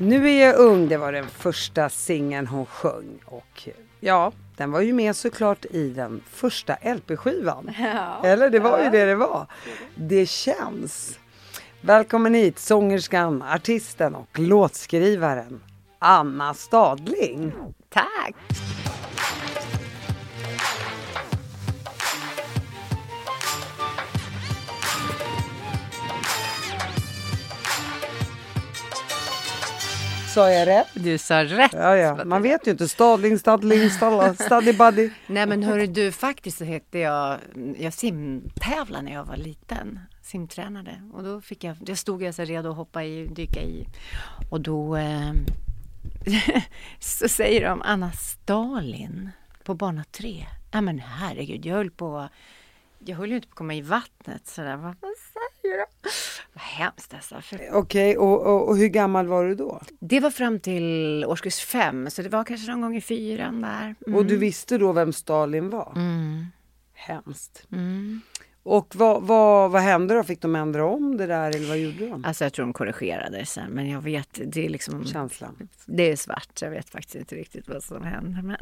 Nu är jag ung, det var den första singeln hon sjöng. Och ja, den var ju med såklart i den första LP-skivan. Ja. Eller det var ju det det var. Det känns. Välkommen hit sångerskan, artisten och låtskrivaren Anna Stadling. Tack! Sa jag rätt? Du sa rätt. Ja, ja. Man vet ju inte. Stadling, Stadling, Stalla, Staddy Buddy. Nej men hörru du, faktiskt så hette jag, jag simtävlade när jag var liten. Simtränade. Och då fick jag, jag stod jag så redo att hoppa i, dyka i. Och då eh, så säger de Anna Stalin på bana tre. Ja men herregud, jag höll på jag höll ju inte på att komma i vattnet sådär. Vad de? Vad hemskt alltså. För Okej, och, och, och hur gammal var du då? det var fram till årskurs fem, så det var kanske någon gång i fyran där. Mm. Och du visste då vem Stalin var? Mm. Hemskt. Mm. Och vad, vad, vad hände då? Fick de ändra om det där eller vad gjorde de? Alltså jag tror de korrigerade sen, men jag vet, det är liksom... Känslan. Det är svart, jag vet faktiskt inte riktigt vad som hände. Men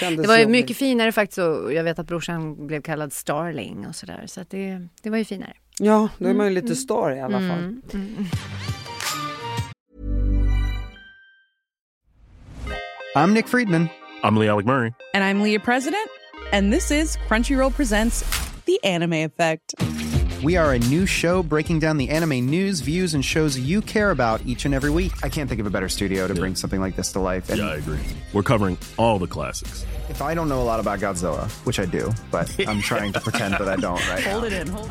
det var ju mycket finare faktiskt och jag vet att brorsan blev kallad Starling och sådär. Så att det, det var ju finare. Ja, då är man ju lite star i alla fall. Mm, mm. I'm Nick Friedman. I'm Lee Alec Murray. And I'm Leah President, and this is Crunchyroll Presents The Anime Effect. We are a new show breaking down the anime news, views, and shows you care about each and every week. I can't think of a better studio to bring something like this to life. And Yeah, I agree. We're covering all the classics. if I don't know a lot about Godzilla, which I do, but I'm trying to pretend that I don't right now. Hold it in, hold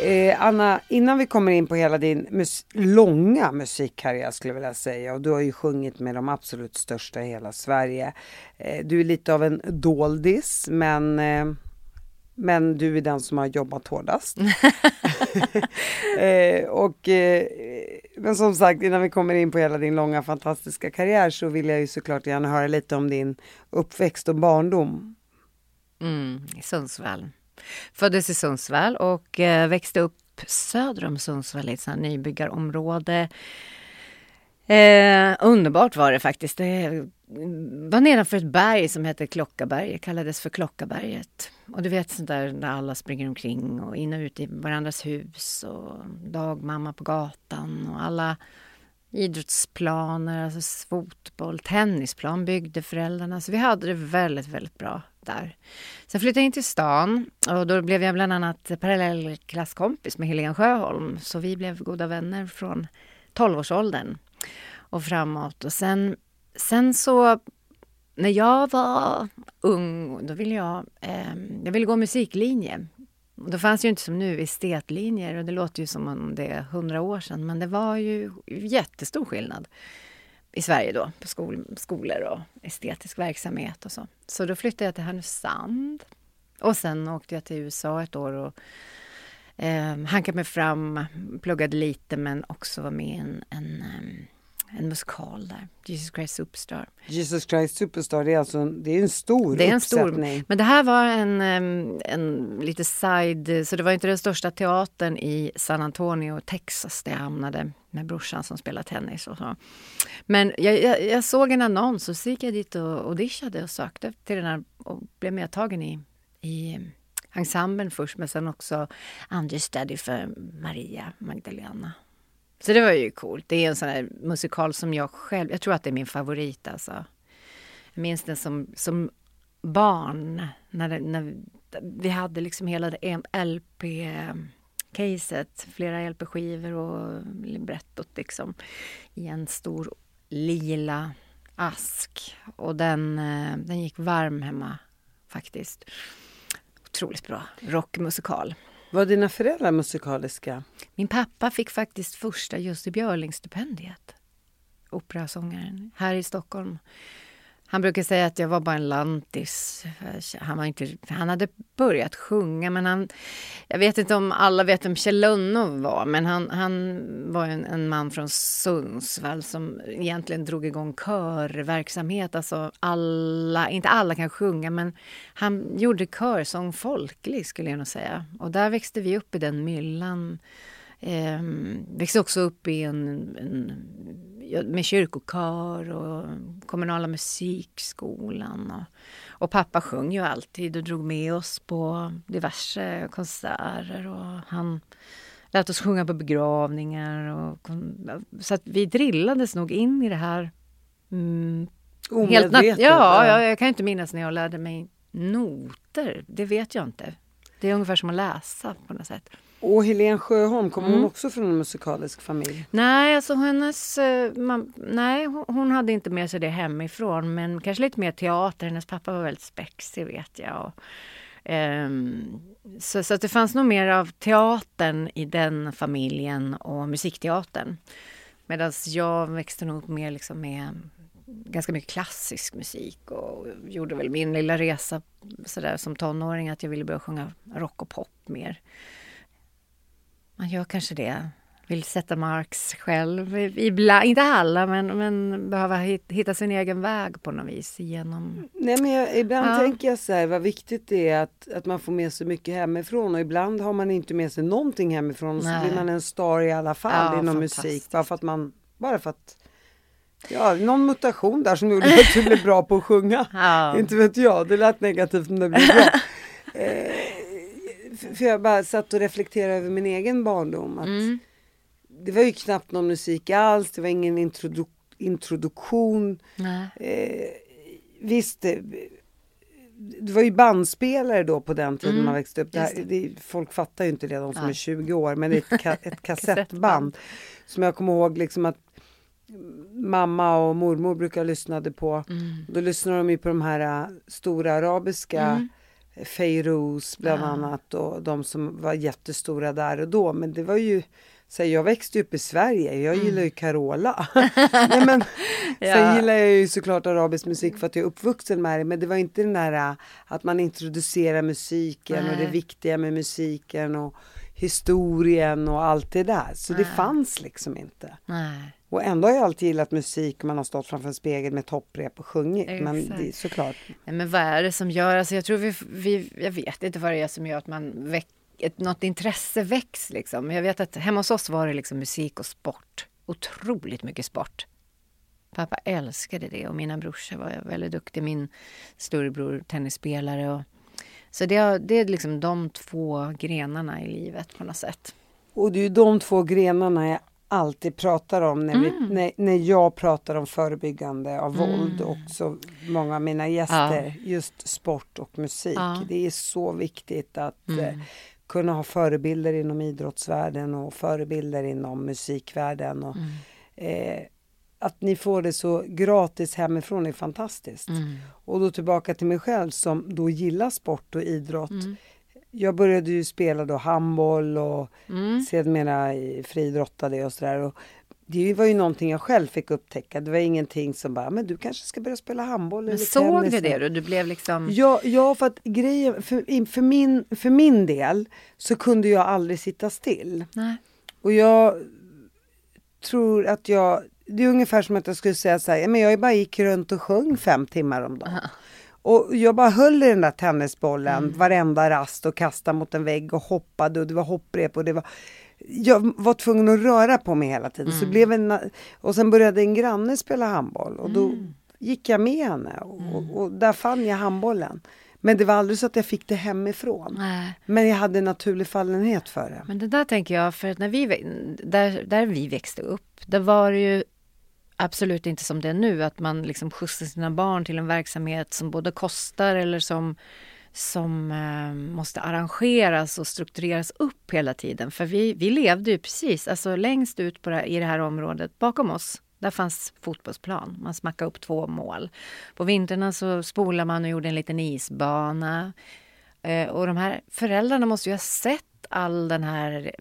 Eh, Anna, innan vi kommer in på hela din mus- långa musikkarriär skulle jag vilja säga och du har ju sjungit med de absolut största i hela Sverige. Eh, du är lite av en doldis men, eh, men du är den som har jobbat hårdast. och, men som sagt, innan vi kommer in på hela din långa fantastiska karriär så vill jag ju såklart gärna höra lite om din uppväxt och barndom. Mm, i Sundsvall. Föddes i Sundsvall och eh, växte upp söder om Sundsvall i ett sånt här nybyggarområde. Eh, underbart var det faktiskt. Det var nedanför ett berg som hette Klockaberget, kallades för Klockaberget. Och du vet sånt där när alla springer omkring och in och ut i varandras hus och dagmamma på gatan och alla idrottsplaner, alltså fotboll, tennisplan byggde föräldrarna. Så vi hade det väldigt, väldigt bra där. Sen flyttade jag in till stan och då blev jag bland annat parallellklasskompis med Helene Sjöholm. Så vi blev goda vänner från 12-årsåldern och framåt. Och sen, sen så när jag var ung, då ville jag, eh, jag ville gå musiklinje. Då fanns ju inte som nu estetlinjer och det låter ju som om det är hundra år sedan men det var ju jättestor skillnad i Sverige då på skol, skolor och estetisk verksamhet och så. Så då flyttade jag till Härnösand och sen åkte jag till USA ett år och eh, hankade mig fram, pluggade lite men också var med i en, en, ehm, en musikal där, Jesus Christ Superstar. Jesus Christ Superstar, det är alltså en, det är en stor Det är en stor, uppsättning. men det här var en, en lite side, så det var inte den största teatern i San Antonio, Texas, där jag hamnade med brorsan som spelar tennis och så. Men jag, jag, jag såg en annons och så gick jag dit och auditionade och sökte till den här och blev medtagen i, i ensemblen först men sen också understudy för Maria Magdalena. Så det var ju coolt. Det är en sån här musikal som jag själv, jag tror att det är min favorit alltså. Jag minns den som, som barn, när, det, när vi hade liksom hela det LP-caset, flera LP-skivor och librettot liksom i en stor lila ask. Och den, eh, den gick varm hemma faktiskt. Otroligt bra rockmusikal. Var dina föräldrar musikaliska? Min pappa fick faktiskt första Jussi Björling-stipendiet. Operasångaren här i Stockholm. Han brukar säga att jag var bara en lantis. Han, var inte, han hade börjat sjunga, men han... Jag vet inte om alla vet vem Kjell Lönnov var, men han, han var en, en, man från Sundsvall som egentligen drog igång körverksamhet. Alltså alla, inte alla kan sjunga, men han gjorde körsång folklig, skulle jag nog säga. Och där växte vi upp i den myllan. Eh, växte också upp i en, en med kyrkokör och kommunala musikskolan. Och, och pappa sjöng ju alltid och drog med oss på diverse konserter. Och han lät oss sjunga på begravningar. Och, så att vi drillades nog in i det här. Mm, Omedvetet? Ja, ja, jag kan inte minnas när jag lärde mig noter. Det vet jag inte. Det är ungefär som att läsa på något sätt. Och Helene Sjöholm, kommer mm. hon också från en musikalisk familj? Nej, alltså hennes, eh, man, nej, hon hade inte med sig det hemifrån men kanske lite mer teater. Hennes pappa var väldigt spexig vet jag. Och, um, så, så att det fanns nog mer av teatern i den familjen och musikteatern. Medan jag växte nog upp mer liksom med ganska mycket klassisk musik och gjorde väl min lilla resa sådär som tonåring att jag ville börja sjunga rock och pop mer. Man gör kanske det. Vill sätta marks själv. Ibland, inte alla, men, men behöva hitta sin egen väg på något vis. Genom... Nej, men jag, ibland ja. tänker jag så här, vad viktigt det är att, att man får med sig mycket hemifrån och ibland har man inte med sig någonting hemifrån och så blir man en star i alla fall ja, inom musik. Bara för att man, bara för att Ja, någon mutation där som gjorde att du blev bra på att sjunga. Ja. Inte vet jag, det lät negativt men det blev bra. Eh, för jag bara satt och reflekterade över min egen barndom. Att mm. Det var ju knappt någon musik alls, det var ingen introdu introduktion. Eh, visst, det, det, var ju bandspelare då på den tiden mm. man växte upp. Det här, det, folk fattar ju inte det, de som ja. är 20 år, men det är ett, ka ett kassettband. som jag kommer ihåg liksom att mamma och mormor brukar lyssnade på. Mm. Då lyssnade de ju på de här äh, stora arabiska mm. Feyrouz bland ja. annat och de som var jättestora där och då. Men det var ju så jag växte upp i Sverige, jag mm. gillar ju Carola. Nej, men, ja. Sen gillar jag ju såklart arabisk musik för att jag är uppvuxen med det. Men det var inte den där att man introducerar musiken Nej. och det viktiga med musiken och historien och allt det där. Så Nej. det fanns liksom inte. Nej. Och ändå har jag alltid gillat musik. Man har stått framför en spegel med topprep och sjungit. Exakt. Men det, såklart. Men vad är det som gör, alltså jag tror vi, vi, jag vet inte vad det är som gör att man väck, ett, något intresse väcks liksom. Jag vet att hemma hos oss var det liksom musik och sport. Otroligt mycket sport. Pappa älskade det och mina brorsor var väldigt duktiga. Min storebror tennisspelare och så det, det är liksom de två grenarna i livet på något sätt. Och det är ju de två grenarna jag alltid pratar om när, vi, mm. när, när jag pratar om förebyggande av mm. våld och så många av mina gäster, ja. just sport och musik. Ja. Det är så viktigt att mm. eh, kunna ha förebilder inom idrottsvärlden och förebilder inom musikvärlden. Och, mm. eh, att ni får det så gratis hemifrån är fantastiskt. Mm. Och då tillbaka till mig själv som då gillar sport och idrott. Jag började ju spela då handboll och mm. sedermera friidrottade och sådär. Det var ju någonting jag själv fick upptäcka. Det var ingenting som bara, men du kanske ska börja spela handboll men eller såg du det då? Du blev liksom... Ja, ja för att grejen, för, för, min, för min del så kunde jag aldrig sitta still. Nej. Och jag tror att jag, det är ungefär som att jag skulle säga så här, men jag bara gick runt och sjöng fem timmar om dagen. Aha. Och jag bara höll i den där tennisbollen mm. varenda rast och kastade mot en vägg och hoppade och det var hopprep och det var jag var tvungen att röra på mig hela tiden. Mm. Så blev en, och sen började en granne spela handboll och då mm. gick jag med henne och, och, mm. och, där fann jag handbollen. Men det var aldrig så att jag fick det hemifrån. Nej. Men jag hade en naturlig fallenhet för det. Men det där tänker jag, för när vi, där, där vi växte upp, där var det ju absolut inte som det är nu, att man liksom skjutsar sina barn till en verksamhet som både kostar eller som, som eh, måste arrangeras och struktureras upp hela tiden. För vi, vi levde ju precis, alltså längst ut på det, i det här området, bakom oss, där fanns fotbollsplan. Man smackade upp två mål. På vintrarna så spolade man och gjorde en liten isbana. Eh, och de här föräldrarna måste ju ha sett all den här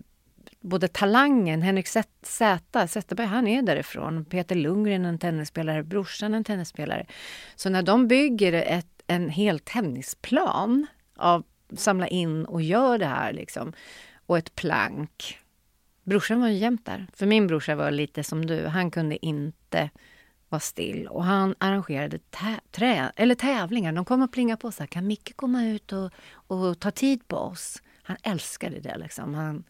både talangen, Henrik Zetterberg, han är därifrån. Peter Lundgren, en tennisspelare, brorsan, en tennisspelare. Så när de bygger ett, en hel tennisplan av samla in och gör det här liksom, och ett plank. Brorsan var ju jämt där. För min brorsa var lite som du, han kunde inte vara still. Och han arrangerade tä- trä- eller tävlingar. De kom och plingade på så här, kan Micke komma ut och, och ta tid på oss? Han älskade det liksom. Han,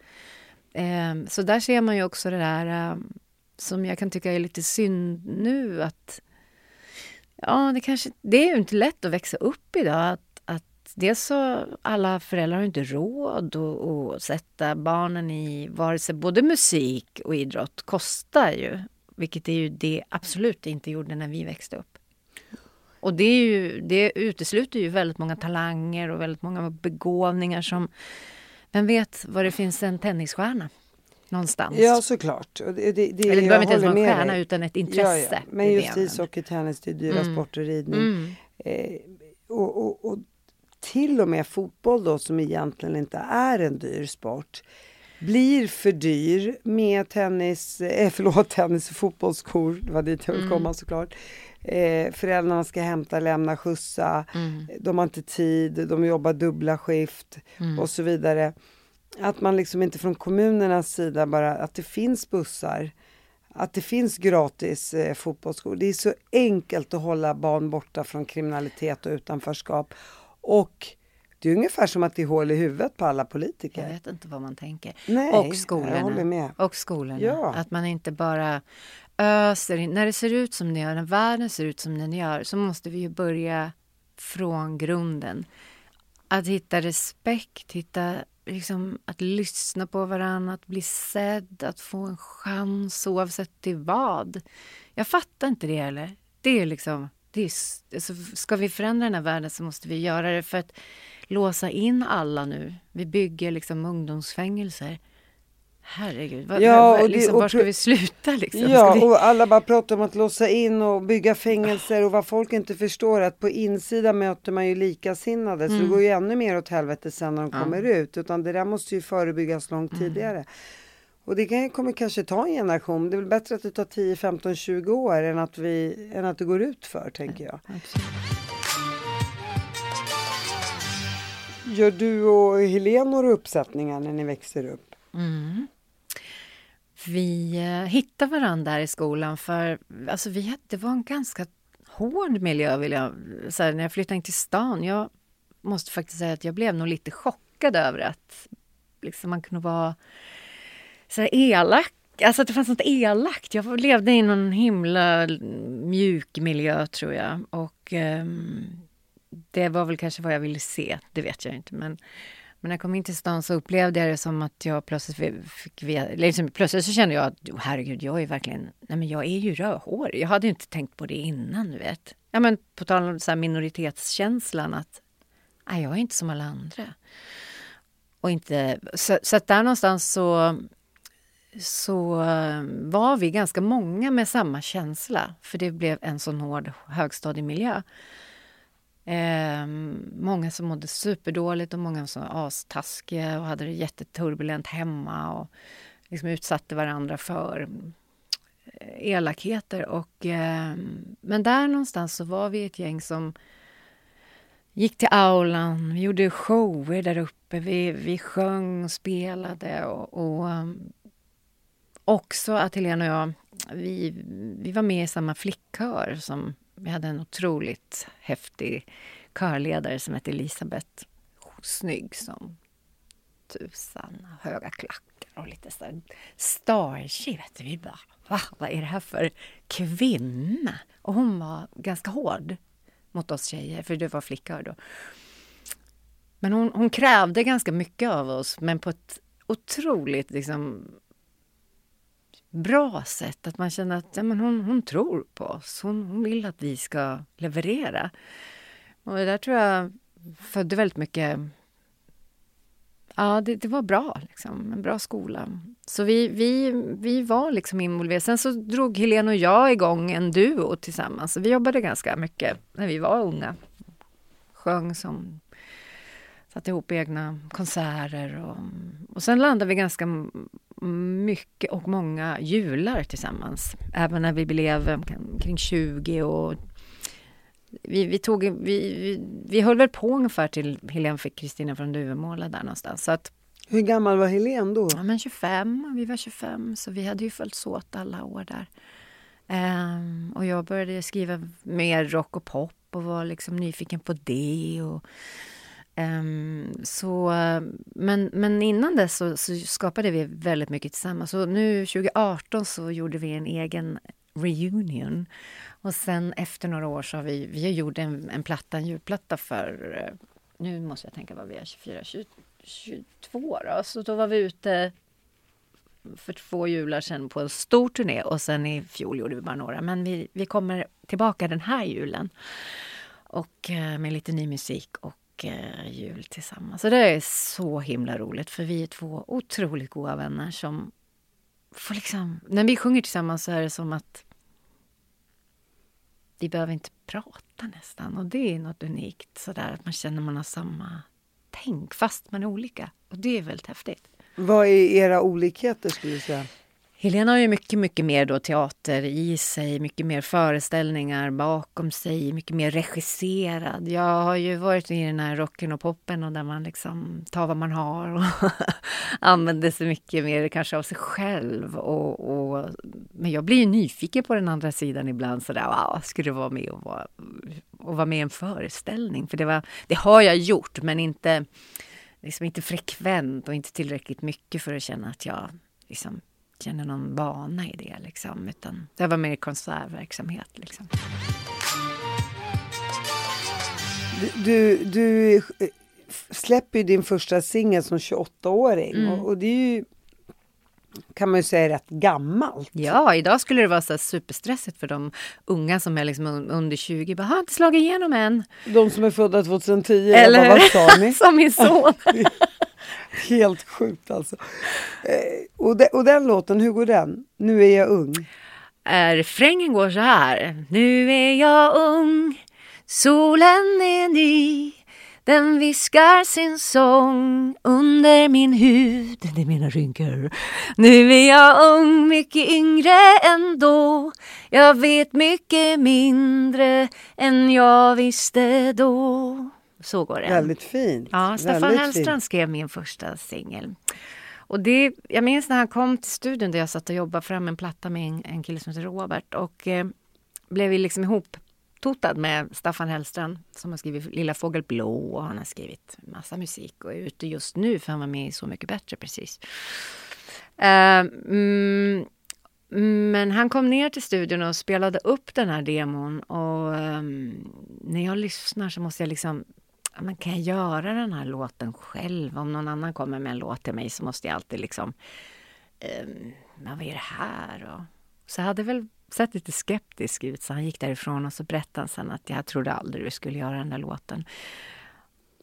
Ehm, så där ser man ju också det där ehm, som jag kan tycka är lite synd nu att ja, det kanske det är ju inte lätt att växa upp idag. Att, att dels så alla föräldrar har inte råd att, att sätta barnen i vare sig både musik och idrott kostar ju, vilket är ju det absolut inte gjorde när vi växte upp. Och det, är ju, det utesluter ju väldigt många talanger och väldigt många begåvningar som vem vet var det finns en tennisstjärna någonstans? Ja, såklart. Det, det, det, Eller det behöver inte ens vara en stjärna dig. utan ett intresse. Ja, ja. Men just ishockey, tennis, det är dyra Mm. sporter, ridning. Mm. Eh, och, och, och till och med fotboll då som egentligen inte är en dyr sport blir för dyr med tennis, eh, förlåt, tennis och fotbollsskor, det var dit jag ville Mm. komma såklart. Eh, föräldrarna ska hämta, lämna, skjutsa, Mm. de har inte tid, de jobbar dubbla skift Mm. och så vidare. Att man liksom inte från kommunernas sida bara, att det finns bussar, att det finns gratis eh, fotbollsskor. Det är så enkelt att hålla barn borta från kriminalitet och utanförskap. Och det är ungefär som att det är hål i huvudet på alla politiker. Jag vet inte vad man tänker. Nej, och skolorna. Och skolorna. Ja. Att man inte bara öser in. När det ser ut som det gör, när världen ser ut som den gör, så måste vi ju börja från grunden. Att hitta respekt, hitta, liksom, att lyssna på varandra, att bli sedd, att få en chans oavsett till vad. Jag fattar inte det heller. Det är liksom, det är, alltså, ska vi förändra den här världen så måste vi göra det för att låsa in alla nu. Vi bygger liksom ungdomsfängelser. Herregud, vad, Ja, och det- liksom, och var ska vi sluta liksom? Ja, vi... och alla bara pratar om att låsa in och bygga fängelser och vad folk inte förstår att på insidan möter man ju likasinnade så det Mm. går ju ännu mer åt helvete sen när de Ja. Mm. kommer ut utan det där måste ju förebyggas långt tidigare. Och det kan, kommer kanske ta en generation. Det är väl bättre att det tar 10, 15, 20 år än att, vi, än att det går ut för tänker jag. Gör du och Helene några uppsättningar när ni växer upp? Mm. Vi eh, hittade varandra där i skolan för alltså vi, det var en ganska hård miljö vill jag säga när jag flyttade in till stan. Jag måste faktiskt säga att jag blev nog lite chockad över att liksom, man kunde vara så här elak. Alltså att det fanns något elakt. Jag levde i någon himla mjuk miljö tror jag. Och um, det var väl kanske vad jag ville se, det vet jag inte. Men, men när jag kom in till stan så upplevde jag det som att jag plötsligt fick, liksom, plötsligt så kände jag att oh, herregud, jag är verkligen, nej men jag är ju rödhårig. Jag hade ju inte tänkt på det innan, du vet. Ja men på tal om så här minoritetskänslan att, nej jag är inte som alla andra. Och inte, så, så att där någonstans så så var vi ganska många med samma känsla, för det blev en sån hård högstadiemiljö. Eh, många som mådde superdåligt och många som var astaskiga och hade det jätteturbulent hemma och liksom utsatte varandra för eh, elakheter. Och, eh, men där någonstans så var vi ett gäng som gick till aulan, vi gjorde shower där uppe, vi, vi sjöng och spelade och, och ehm, också att Helena och jag, vi, vi var med i samma flickkör som vi hade en otroligt häftig körledare som hette Elisabeth. Snygg som tusan, höga klackar och lite så här. Vet du. Vi bara, va? Vad är det här för kvinna? Och hon var ganska hård mot oss tjejer, för det var flickor då. Men hon, hon krävde ganska mycket av oss, men på ett otroligt liksom, bra sätt. Att man känner att ja, men hon, hon tror på oss. Hon, hon vill att vi ska leverera. Och det där tror jag födde väldigt mycket... Ja, det, det var bra. Liksom. En bra skola. Så vi, vi, vi var liksom involverade. Sen så drog Helene och jag igång en duo tillsammans. Så vi jobbade ganska mycket när vi var unga. Sjöng som satte ihop egna konserter och, och sen landade vi ganska mycket och många jular tillsammans. Även när vi blev kring 20 och vi, vi, tog, vi, vi, vi höll väl på ungefär till Helene fick Kristina från Duvemåla där någonstans. Så att, Hur gammal var Helene då? Ja, men 25, vi var 25 så vi hade ju följts åt alla år där. Um, och jag började skriva mer rock och pop och var liksom nyfiken på det. Och, um, så, men, men innan dess så, så, skapade vi väldigt mycket tillsammans. Så nu 2018 så gjorde vi en egen reunion. Och sen efter några år så har vi, vi har gjort en, en platta, en julplatta för, eh, nu måste jag tänka vad vi är, 24, 20, 22 då. Så då var vi ute för två jular sedan på en stor turné och sen i fjol gjorde vi bara några. Men vi, vi kommer tillbaka den här julen. Och eh, med lite ny musik och eh, jul tillsammans. Så det är så himla roligt för vi är två otroligt goda vänner som får liksom... När vi sjunger tillsammans så är det som att vi behöver inte prata nästan. Och det är något unikt sådär att man känner att man har samma tänk fast man är olika. Och det är väldigt häftigt. Vad är era olikheter skulle du säga? Helena har ju mycket, mycket mer då teater i sig, mycket mer föreställningar bakom sig, mycket mer regisserad. Jag har ju varit i den här rocken och poppen och där man liksom tar vad man har och använder sig mycket mer kanske av sig själv. Och, och, men jag blir ju nyfiken på den andra sidan ibland sådär, wow, skulle vara med och vara, och vara med i en föreställning? För det, var, det har jag gjort, men inte, liksom inte frekvent och inte tillräckligt mycket för att känna att jag liksom känner någon vana i det. Liksom, utan det var mer konsertverksamhet. Liksom. Du, du släpper ju din första singel som 28-åring mm. och, och, det är ju kan man ju säga rätt gammalt. Ja, idag skulle det vara så superstressigt för de unga som är liksom under 20. Bara, har inte slagit igenom än. De som är födda 2010, eller bara, vad sa ni? som min son. Helt sjukt alltså. Eh, och, de, och den låten, hur går den? Nu är jag ung. Refrängen går så här. Nu är jag ung, solen är ny. Den viskar sin sång under min hud, det är mina rynkor. Nu är jag ung, mycket yngre ändå. Jag vet mycket mindre än jag visste då. Så går det. Väldigt fint. Ja, Staffan Hellstrand skrev min första singel. Och det, jag minns när han kom till studion där jag satt och jobbade fram en platta med en, en kille som heter Robert och eh, blev vi liksom ihop totad med Staffan Hellstrand som har skrivit Lilla fågel blå och han har skrivit massa musik och är ute just nu för han var med i Så mycket bättre precis. Uh, mm, men han kom ner till studion och spelade upp den här demon och um, när jag lyssnar så måste jag liksom men kan jag göra den här låten själv? Om någon annan kommer med en låt till mig så måste jag alltid liksom... Ehm, um, men vad är det här? Och, så jag hade väl sett lite skeptisk ut så han gick därifrån och så berättade han sen att jag trodde aldrig du skulle göra den där låten.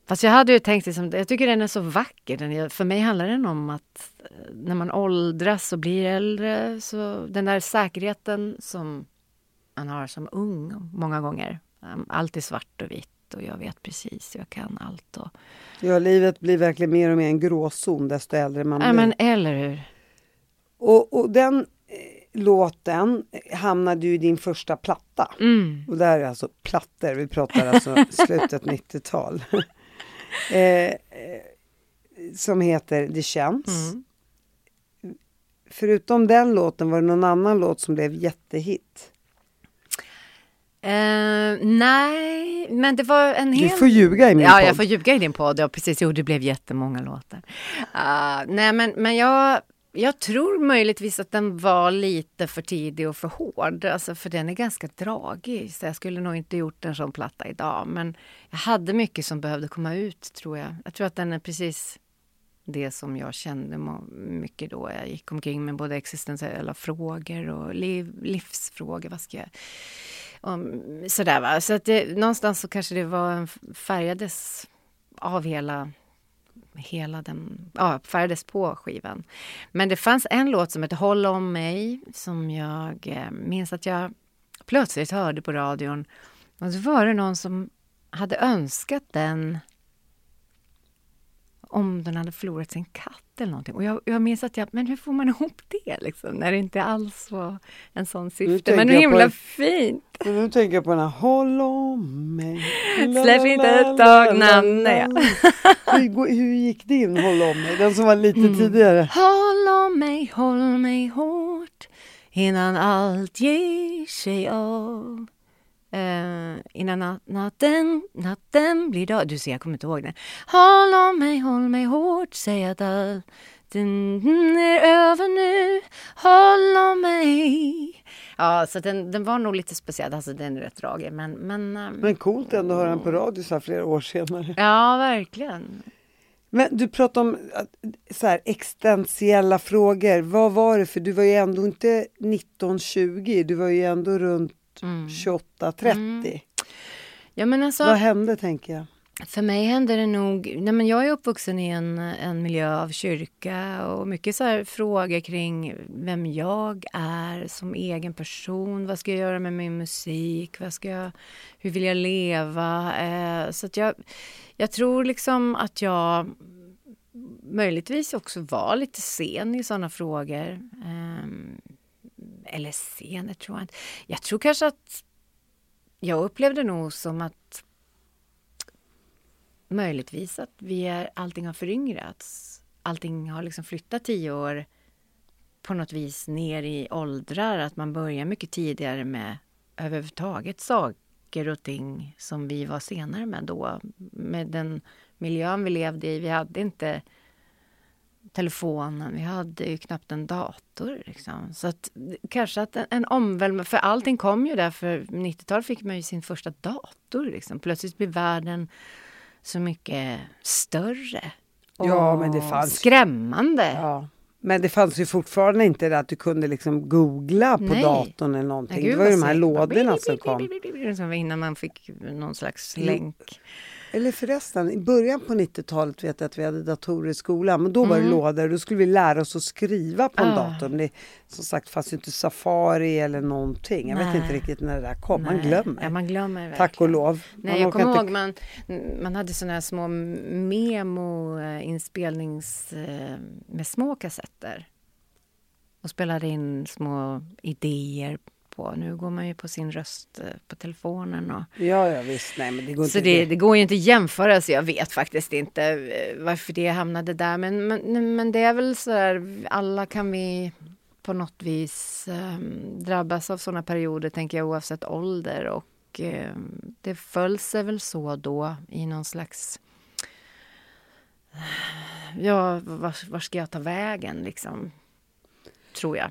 Fast jag hade ju tänkt, liksom, jag tycker den är så vacker. Den, för mig handlar den om att eh, när man åldras och blir äldre, så den där säkerheten som man har som ung många gånger. Ehm, allt är svart och vitt och jag vet precis, jag kan allt. Och... Ja, livet blir verkligen mer och mer en gråzon desto äldre man blir. Ja, men eller hur. Och, och den låten hamnade ju i din första platta. Mm. Och det här är alltså plattor, vi pratar alltså slutet 90-tal. eh, som heter Det känns. Mm. Förutom den låten, var det någon annan låt som blev jättehit? Uh, nej, men det var en hel... Du får ljuga i min ja, podd. Ja, jag får ljuga i din podd. Ja, precis. Jo, det blev jättemånga låtar. Uh, nej, men, men jag jag tror möjligtvis att den var lite för tidig och för hård. Alltså för den är ganska dragig. Så jag skulle nog inte gjort en sån platta idag. Men jag hade mycket som behövde komma ut tror jag. Jag tror att den är precis det som jag kände mycket då. Jag gick omkring med både existentiella frågor och liv, livsfrågor. Vad ska jag... Om, sådär va. Så att det, någonstans så kanske det var färgades av hela hela den ja, färgades på skivan. Men det fanns en låt som hette Håll om mig som jag eh, minns att jag plötsligt hörde på radion. Och så var det någon som hade önskat den om den hade förlorat sin katt eller någonting. Och jag, jag minns att jag, men hur får man ihop det liksom? När det inte alls var en sån syfte. Men himla på, fint! Nu tänker jag på den här Håll om mig. Släpp inte ett tag namnet. hur, hur gick din Håll om mig? Den som var lite mm. tidigare. Håll om mig, håll mig hårt innan allt ger sig av. Uh, innan natten, natten blir dag. Du ser, jag kommer inte ihåg den. Håll om mig, håll mig hårt, säg att allt är över nu. Håll om mig. Ja, så den, den var nog lite speciell. Alltså den är rätt dragig. Men, men, um, men coolt ändå att höra den på radio så här flera år senare. Ja, verkligen. Men du pratar om så här, existentiella frågor. Vad var det? För du var ju ändå inte 19-20. Du var ju ändå runt mm. 28-30. Mm. Ja, men alltså, Vad hände tänker jag? För mig hände det nog... Nej men jag är uppvuxen i en, en miljö av kyrka och mycket så här frågor kring vem jag är som egen person. Vad ska jag göra med min musik? Vad ska jag, hur vill jag leva? Eh, så jag, jag tror liksom att jag möjligtvis också var lite sen i såna frågor. Eh, eller scener, det tror jag inte. Jag tror kanske att jag upplevde nog som att möjligtvis att vi är, allting har föryngrats. Allting har liksom flyttat tio år på något vis ner i åldrar. Att man börjar mycket tidigare med överhuvudtaget saker och ting som vi var senare med då. Med den miljön vi levde i. Vi hade inte telefonen, vi hade ju knappt en dator. Liksom. Så att, kanske att en, en omvälvning, för allting kom ju där, för 90-talet fick man ju sin första dator. Liksom. Plötsligt blev världen så mycket större. Ja, men det fanns... Skrämmande. Ja. Men det fanns ju fortfarande inte det att du kunde liksom googla på Nej. datorn eller någonting. Ja, det var ju de här lådorna som kom. Innan man fick någon slags länk. Eller förresten, i början på 90-talet vet jag att vi hade datorer i skolan. Men då var det mm. lådor. Då skulle vi lära oss att skriva på en ah. dator. Men det som sagt fanns ju inte Safari eller någonting. Jag Nej. vet inte riktigt när det där kom. Nej. Man glömmer. Ja, man glömmer verkligen. Tack och lov. Nej, jag kommer ihåg man, man hade såna här små memo-inspelnings eh, med små kassetter. Och spelade in små idéer på. Nu går man ju på sin röst eh, på telefonen. Och... Ja, ja visst. Nej, men det går så inte det, det går ju inte att jämföra, så jag vet faktiskt inte eh, varför det hamnade där. Men, men, men det är väl så där, alla kan vi på något vis um, drabbas av sådana perioder, tänker jag, oavsett ålder. Och um, det föll sig väl så då i någon slags... Ja, var, var ska jag ta vägen, liksom? Tror jag.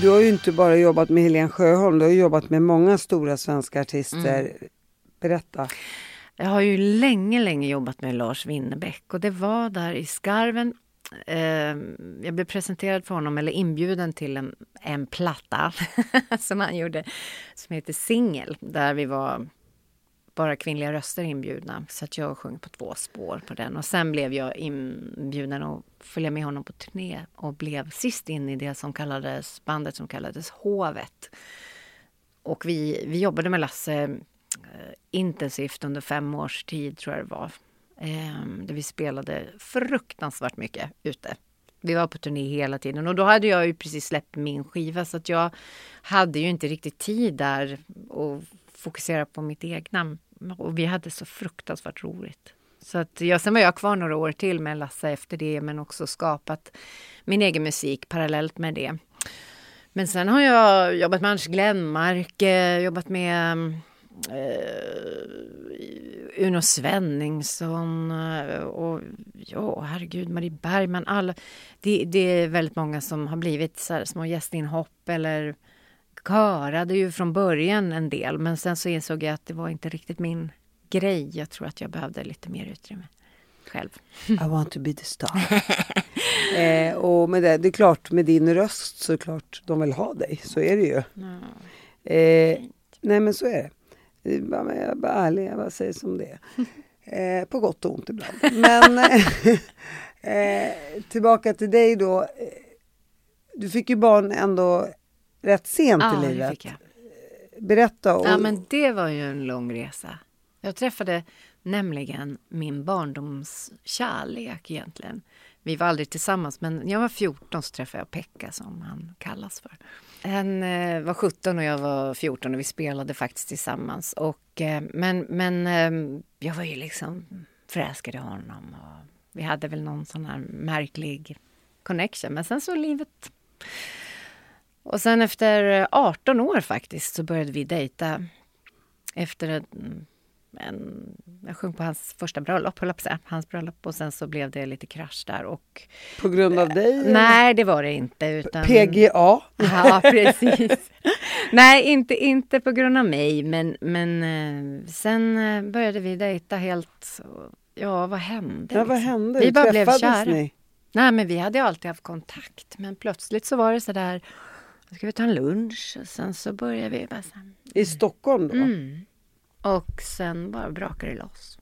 Du har ju inte bara jobbat med Helene Sjöholm, du har jobbat med många stora svenska artister. Mm. Berätta. Jag har ju länge, länge jobbat med Lars Winnerbäck och det var där i Skarven. Eh, jag blev presenterad för honom, eller inbjuden till en, en platta som han gjorde som heter Singel, där vi var bara kvinnliga röster inbjudna. Så att jag sjöng på två spår på den. Och sen blev jag inbjuden att följa med honom på turné och blev sist in i det som kallades, bandet som kallades Hovet. Och vi, vi jobbade med Lasse eh, intensivt under fem års tid, tror jag det var. Ehm, där vi spelade fruktansvärt mycket ute. Vi var på turné hela tiden och då hade jag ju precis släppt min skiva så att jag hade ju inte riktigt tid där att fokusera på mitt egna och vi hade så fruktansvärt roligt. Så att, ja, sen var jag kvar några år till med Lasse efter det men också skapat min egen musik parallellt med det. Men sen har jag jobbat med Anders Glenmark, jobbat med eh, Uno Svenningsson eh, och ja, herregud, Marie Bergman. Alla, det, det är väldigt många som har blivit så här, små gästinhopp eller körade ju från början en del men sen så insåg jag att det var inte riktigt min grej. Jag tror att jag behövde lite mer utrymme själv. I want to be the star. eh, och med det, det är klart, med din röst så är det klart de vill ha dig. Så är det ju. Mm. Eh, nej men så är det. Jag är bara ärlig, jag bara säger som det. Eh, på gott och ont ibland. Men eh, tillbaka till dig då. Du fick ju barn ändå rätt sent ja, i livet. Berätta. Och... Ja, men det var ju en lång resa. Jag träffade nämligen min barndomskärlek egentligen. Vi var aldrig tillsammans, men när jag var 14 så träffade jag Pekka som han kallas för. Han eh, var 17 och jag var 14 och vi spelade faktiskt tillsammans. Och, eh, men men eh, jag var ju liksom förälskad i honom. Och vi hade väl någon sån här märklig connection. Men sen så livet och sen efter 18 år faktiskt så började vi dejta. Efter en, en, jag sjöng på hans första bröllop, höll på hans bröllop och sen så blev det lite krasch där och... På grund av dig? Eller? Nej, det var det inte. Utan, PGA? Ja, precis. Nej, inte, inte på grund av mig, men, men eh, sen eh, började vi dejta helt... Ja, vad hände? Ja, vad liksom? hände? Vi bara blev kära. Ni? Nej, men vi hade alltid haft kontakt, men plötsligt så var det så där ska vi ta en lunch? Och sen så började vi bara sen. I Stockholm då? Mm. Och sen bara brakade det loss.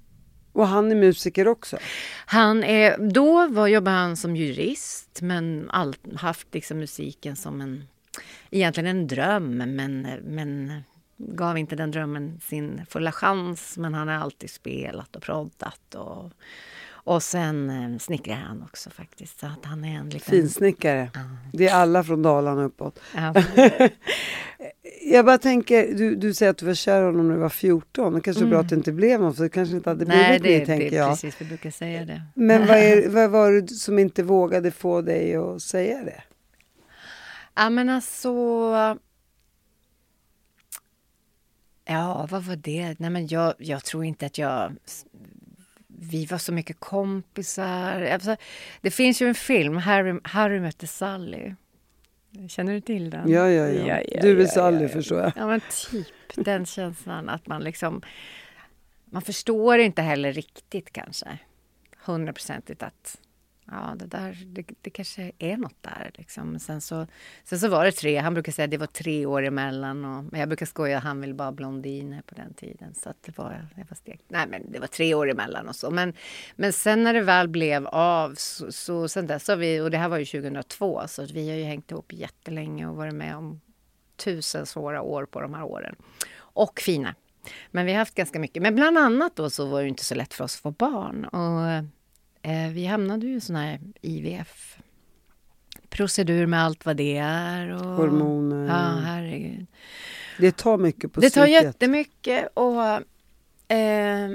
Och han är musiker också? Han är, då var, jobbade han som jurist men all, haft liksom musiken som en, egentligen en dröm men, men gav inte den drömmen sin fulla chans. Men han har alltid spelat och proddat och och sen eh, snickrar han också faktiskt. Så att han är en liten... Finsnickare. Ja. Det är alla från Dalarna uppåt. Ja. jag bara tänker, du, du säger att du var kär honom när du var 14. Det kanske är mm. bra att det inte blev något, för det kanske inte hade blivit Nej, det, mer, tänker det jag. precis, vi brukar säga det. Men vad, är, vad var det som inte vågade få dig att säga det? Ja, men alltså... Ja, vad var det? Nej, men jag, jag tror inte att jag vi var så mycket kompisar. Alltså, det finns ju en film, Harry, Harry mötte Sally. Känner du till den? Ja, ja, ja. ja, ja du är ja, Sally, förstår jag. Ja, men typ den känslan att man liksom... Man förstår inte heller riktigt kanske hundraprocentigt att ja, det där, det, det kanske är något där. Liksom. Sen, så, sen så var det tre, han brukar säga att det var tre år emellan. Och, men jag brukar skoja att han ville bara blondiner på den tiden. Så att det var, det var steg. Nej, men det var tre år emellan och så. Men, men sen när det väl blev av så, så sen dess har vi, och det här var ju 2002, så vi har ju hängt ihop jättelänge och varit med om tusen svåra år på de här åren. Och fina. Men vi har haft ganska mycket. Men bland annat då så var det inte så lätt för oss att få barn. Och vi hamnade ju i sån här IVF procedur med allt vad det är. Och, Hormoner. Ja, herregud. Det tar mycket på Det tar psyket. jättemycket och eh,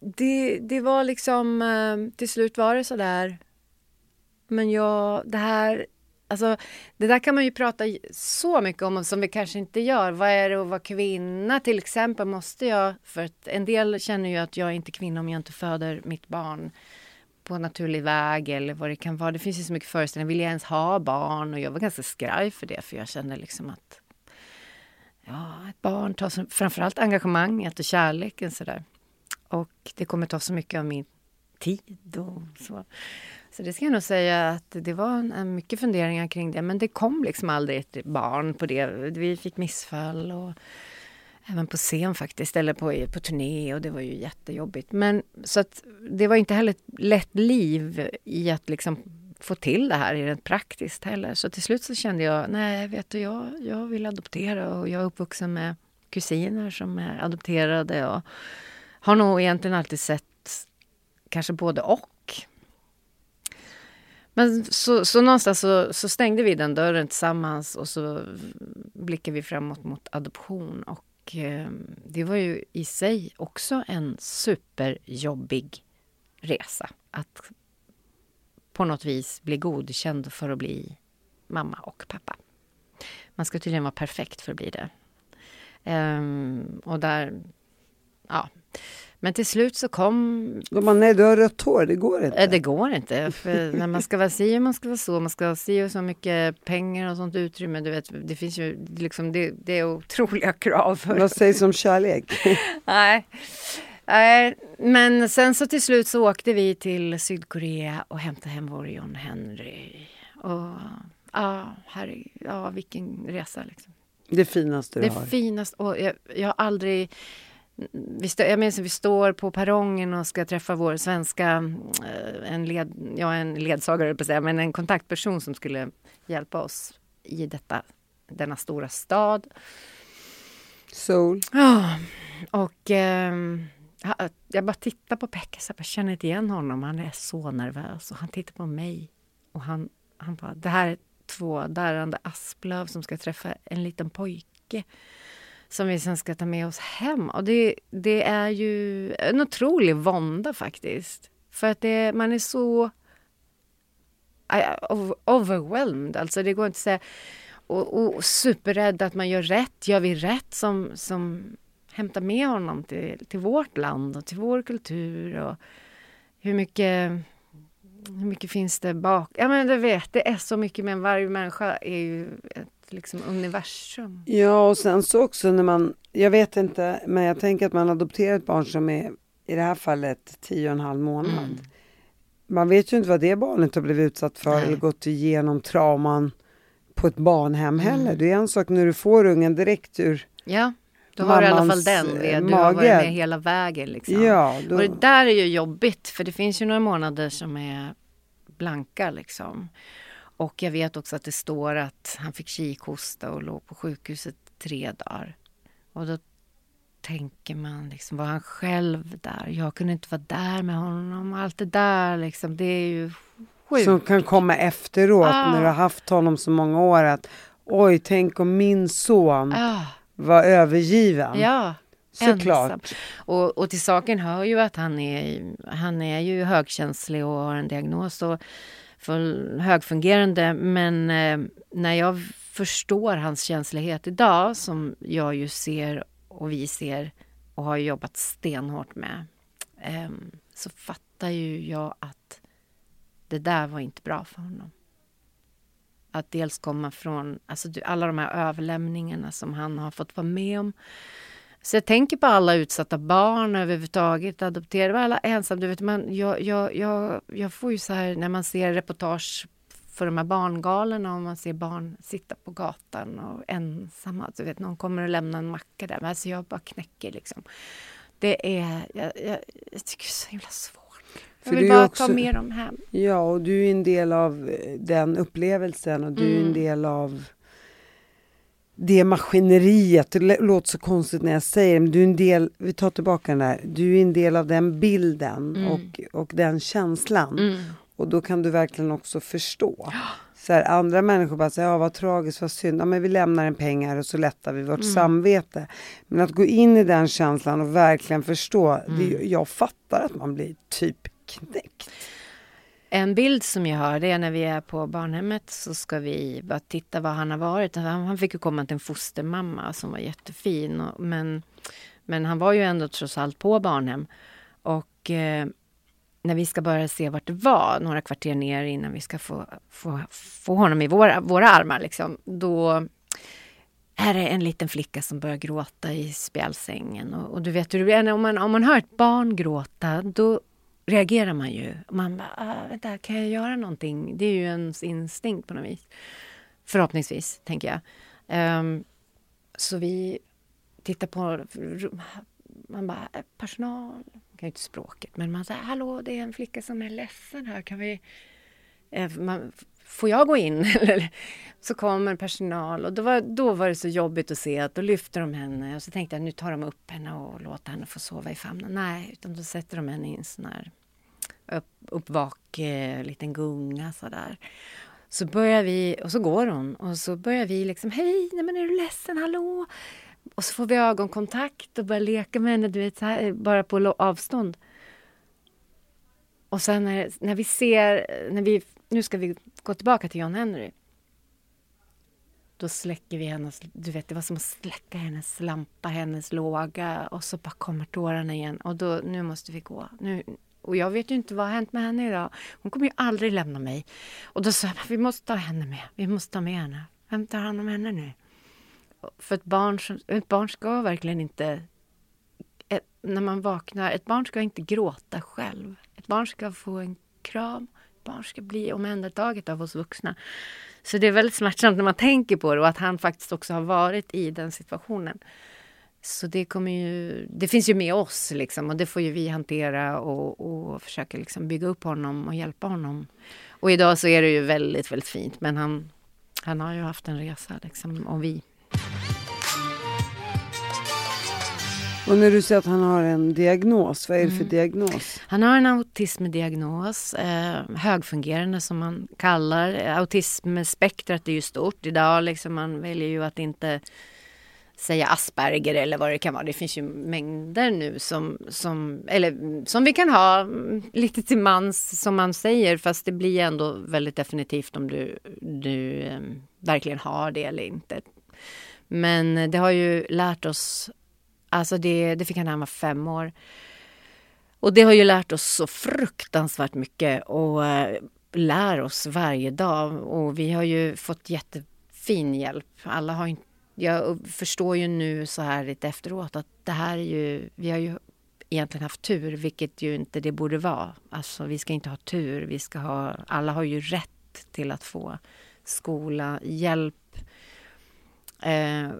det, det var liksom, eh, till slut var det så där. Men jag, det här Alltså, det där kan man ju prata så mycket om som vi kanske inte gör. Vad är det att vara kvinna till exempel? Måste jag, för att en del känner ju att jag är inte kvinna om jag inte föder mitt barn på naturlig väg eller vad det kan vara. Det finns ju så mycket föreställningar. Vill jag ens ha barn? Och jag var ganska skraj för det för jag kände liksom att ja, ett barn tar så, framförallt engagemanget och kärleken sådär. Och det kommer ta så mycket av min tid och så. Så det ska jag nog säga att det var en, mycket funderingar kring det. Men det kom liksom aldrig ett barn på det. Vi fick missfall och även på scen faktiskt, eller på, på turné och det var ju jättejobbigt. Men så att det var inte heller ett lätt liv i att liksom få till det här rent praktiskt heller. Så till slut så kände jag, nej vet du, jag, jag vill adoptera och jag är uppvuxen med kusiner som är adopterade och har nog egentligen alltid sett kanske både och. Men så, så någonstans så, så, stängde vi den dörren tillsammans och så blickade vi framåt mot adoption. Och eh, det var ju i sig också en superjobbig resa. Att på något vis bli godkänd för att bli mamma och pappa. Man ska tydligen vara perfekt för att bli det. Um, och där, ja. Men till slut så kom... De bara, nej du har rött hår, det går inte. Det går inte. För när man ska vara si och man ska vara så, man ska ha si och så mycket pengar och sånt utrymme. Du vet, det finns ju liksom, det, det är otroliga krav. Vad sägs om kärlek? nej. Nej, men sen så till slut så åkte vi till Sydkorea och hämtade hem vår John Henry. Och ja, herregud, ja vilken resa liksom. Det finaste du det har? Det finaste, och jag, jag har aldrig vi stå, jag minns att vi står på perrongen och ska träffa vår svenska, eh, en, led, ja, en ledsagare på säga, men en kontaktperson som skulle hjälpa oss i detta, denna stora stad. Seoul. Ja, och eh, jag bara tittar på Pekka så jag känner inte igen honom. Han är så nervös och han tittar på mig och han, han bara, det här är två darrande asplöv som ska träffa en liten pojke som vi sen ska ta med oss hem. Och det, det är ju en otrolig vånda faktiskt. För att det, man är så overwhelmed. Alltså det går inte att säga. Och, och superrädd att man gör rätt. Gör vi rätt som, som hämtar med honom till, till vårt land och till vår kultur? Och hur mycket, hur mycket finns det bak? Ja men du vet, det är så mycket. Men varje människa är ju ett liksom universum. Ja, och sen så också när man, jag vet inte, men jag tänker att man adopterar ett barn som är i det här fallet tio och en halv månad. Mm. Man vet ju inte vad det barnet har blivit utsatt för Nej. eller gått igenom trauman på ett barnhem mm. heller. Det är en sak när du får ungen direkt ur Ja, då har du i alla fall den. Det. Du mage. har varit med hela vägen. Liksom. Ja, då... Och det där är ju jobbigt för det finns ju några månader som är blanka liksom. Och jag vet också att det står att han fick kikhosta och låg på sjukhuset tre dagar. Och då tänker man liksom, var han själv där? Jag kunde inte vara där med honom. Allt det där liksom, det är ju sjukt. Som kan komma efteråt ah. när du har haft honom så många år att oj, tänk om min son ah. var övergiven. Ja. Såklart. Ensam. Och, och till saken hör ju att han är, han är ju högkänslig och har en diagnos. Och för högfungerande. Men eh, när jag förstår hans känslighet idag, som jag ju ser och vi ser och har jobbat stenhårt med, eh, så fattar ju jag att det där var inte bra för honom. Att dels komma från alltså, alla de här överlämningarna som han har fått vara med om så jag tänker på alla utsatta barn överhuvudtaget, adopterade, alla ensamma. Du vet, man, jag, jag, jag, jag får ju så här när man ser reportage för de här barngalorna och man ser barn sitta på gatan och ensamma. Du vet, någon kommer och lämnar en macka där. Men alltså jag bara knäcker liksom. Det är, jag, jag, jag tycker det är så himla svårt. Jag vill bara också, ta med dem hem. Ja, och du är en del av den upplevelsen och du mm. är en del av det maskineriet, det låter så konstigt när jag säger det, du är en del, vi tar tillbaka den där, du är en del av den bilden mm. och, och den känslan. Mm. Och då kan du verkligen också förstå. Så här, andra människor bara säger, ja vad tragiskt, vad synd, ja, men vi lämnar en pengar och så lättar vi vårt mm. samvete. Men att gå in i den känslan och verkligen förstå, det, mm. jag fattar att man blir typ knäckt. En bild som jag har det är när vi är på barnhemmet så ska vi bara titta var han har varit. Han fick ju komma till en fostermamma som var jättefin. Och, men, men han var ju ändå trots allt på barnhem. Och eh, när vi ska börja se vart det var, några kvarter ner innan vi ska få, få, få honom i våra, våra armar, liksom, då är det en liten flicka som börjar gråta i spjälsängen. Och, och du vet hur det blir, om man, om man hör ett barn gråta, då reagerar man ju. Man bara, ah, vänta, kan jag göra någonting? Det är ju ens instinkt på något vis. Förhoppningsvis, tänker jag. Um, så vi tittar på... Man bara, eh, personal, jag kan ju inte språket, men man säger, hallå, det är en flicka som är ledsen här, kan vi... Ehm, man, får jag gå in? så kommer personal och då var, då var det så jobbigt att se att då lyfter de henne och så tänkte jag nu tar de upp henne och låter henne få sova i famnen. Nej, utan då sätter de henne i en sån här upp, uppvak eh, liten gunga sådär. Så börjar vi, och så går hon och så börjar vi liksom, hej, nej men är du ledsen, hallå? Och så får vi ögonkontakt och börjar leka med henne, du vet, här, eh, bara på avstånd. Och sen när, när vi ser, när vi, nu ska vi gå tillbaka till John Henry. Då släcker vi hennes, du vet det var som att släcka hennes lampa, hennes låga och så bara kommer tårarna igen och då, nu måste vi gå. Nu, och jag vet ju inte vad har hänt med henne idag. Hon kommer ju aldrig lämna mig. Och då sa jag, vi måste ta henne med. Vi måste ta med henne. Vem tar hand om henne nu? För ett barn, ett barn ska verkligen inte... Ett, när man vaknar, ett barn ska inte gråta själv. Ett barn ska få en kram. Barn ska bli omhändertaget av oss vuxna. Så det är väldigt smärtsamt när man tänker på det och att han faktiskt också har varit i den situationen. Så det kommer ju, det finns ju med oss liksom och det får ju vi hantera och, och försöka liksom bygga upp honom och hjälpa honom. Och idag så är det ju väldigt, väldigt fint men han, han har ju haft en resa liksom och vi. Och när du säger att han har en diagnos, vad är det för Mm. diagnos? Han har en autismdiagnos, eh, högfungerande som man kallar. Autismspektrat är ju stort idag, liksom man väljer ju att inte säga Asperger eller vad det kan vara. Det finns ju mängder nu som, som, eller, som vi kan ha lite till mans som man säger fast det blir ändå väldigt definitivt om du, du eh, verkligen har det eller inte. Men det har ju lärt oss, alltså det, det fick han när han var fem år. Och det har ju lärt oss så fruktansvärt mycket och eh, lär oss varje dag. Och vi har ju fått jättefin hjälp. Alla har inte jag förstår ju nu så här lite efteråt att det här är ju, vi har ju egentligen haft tur, vilket ju inte det borde vara. Alltså vi ska inte ha tur, vi ska ha, alla har ju rätt till att få skola, hjälp. Eh,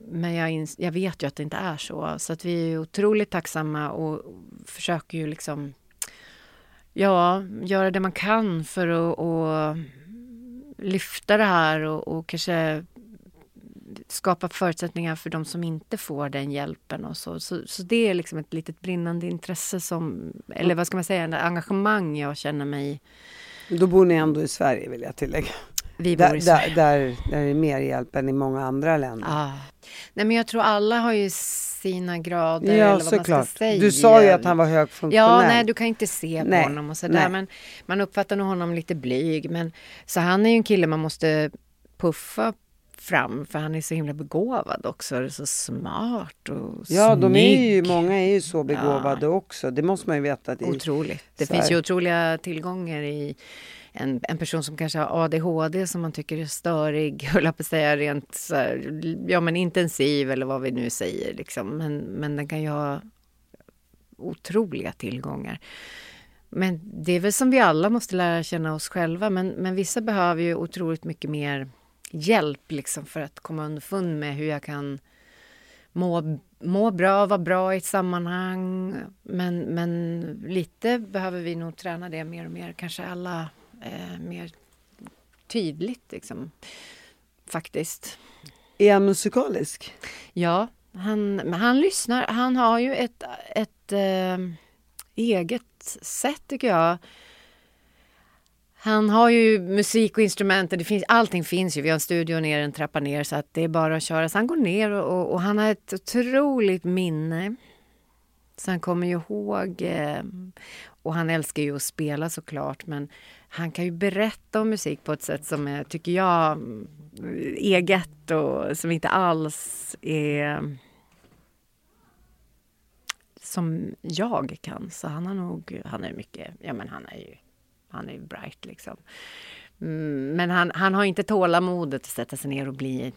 men jag, jag vet ju att det inte är så, så att vi är otroligt tacksamma och försöker ju liksom ja, göra det man kan för att och lyfta det här och, och kanske skapa förutsättningar för de som inte får den hjälpen och så. Så, så det är liksom ett litet brinnande intresse som, eller vad ska man säga, engagemang jag känner mig Då bor ni ändå i Sverige vill jag tillägga. Vi bor där, i Sverige. Där, där, där är mer hjälp än i många andra länder. Ah. Nej men jag tror alla har ju sina grader Ja, eller vad man ska säga. Du sa ju att han var högfunktionell. Ja, nej du kan inte se på Nej, honom och sådär. Men man uppfattar nog honom lite blyg. Men, så han är ju en kille man måste puffa fram för han är så himla begåvad också. Så smart och Ja, de är ju, snygg. många är ju så begåvade också. Det måste man ju veta. Det Otroligt. Det så finns här. ju otroliga tillgångar i en, en person som kanske har ADHD som man tycker är störig, höll jag på att säga rent så här, ja men intensiv eller vad vi nu säger liksom. Men, men den kan ju ha otroliga tillgångar. Men det är väl som vi alla måste lära känna oss själva, men, men vissa behöver ju otroligt mycket mer hjälp liksom för att komma underfund med hur jag kan må, må bra, vara bra i ett sammanhang. Men, men lite behöver vi nog träna det mer och mer, kanske alla eh, mer tydligt liksom. Faktiskt. Är han musikalisk? Ja, han, men han lyssnar. Han har ju ett, ett eh, eget sätt tycker jag. Han har ju musik och instrument, det finns, allting finns ju. Vi har en studio ner, en trappa ner så att det är bara att köra. Så han går ner och, och, och han har ett otroligt minne. Så han kommer ju ihåg, eh, och han älskar ju att spela såklart, men han kan ju berätta om musik på ett sätt som är, tycker jag, eget och som inte alls är som jag kan. Så han har nog, han är mycket, ja men han är ju, han är ju bright liksom. Mm, men han, han har inte tålamodet att sätta sig ner och bli,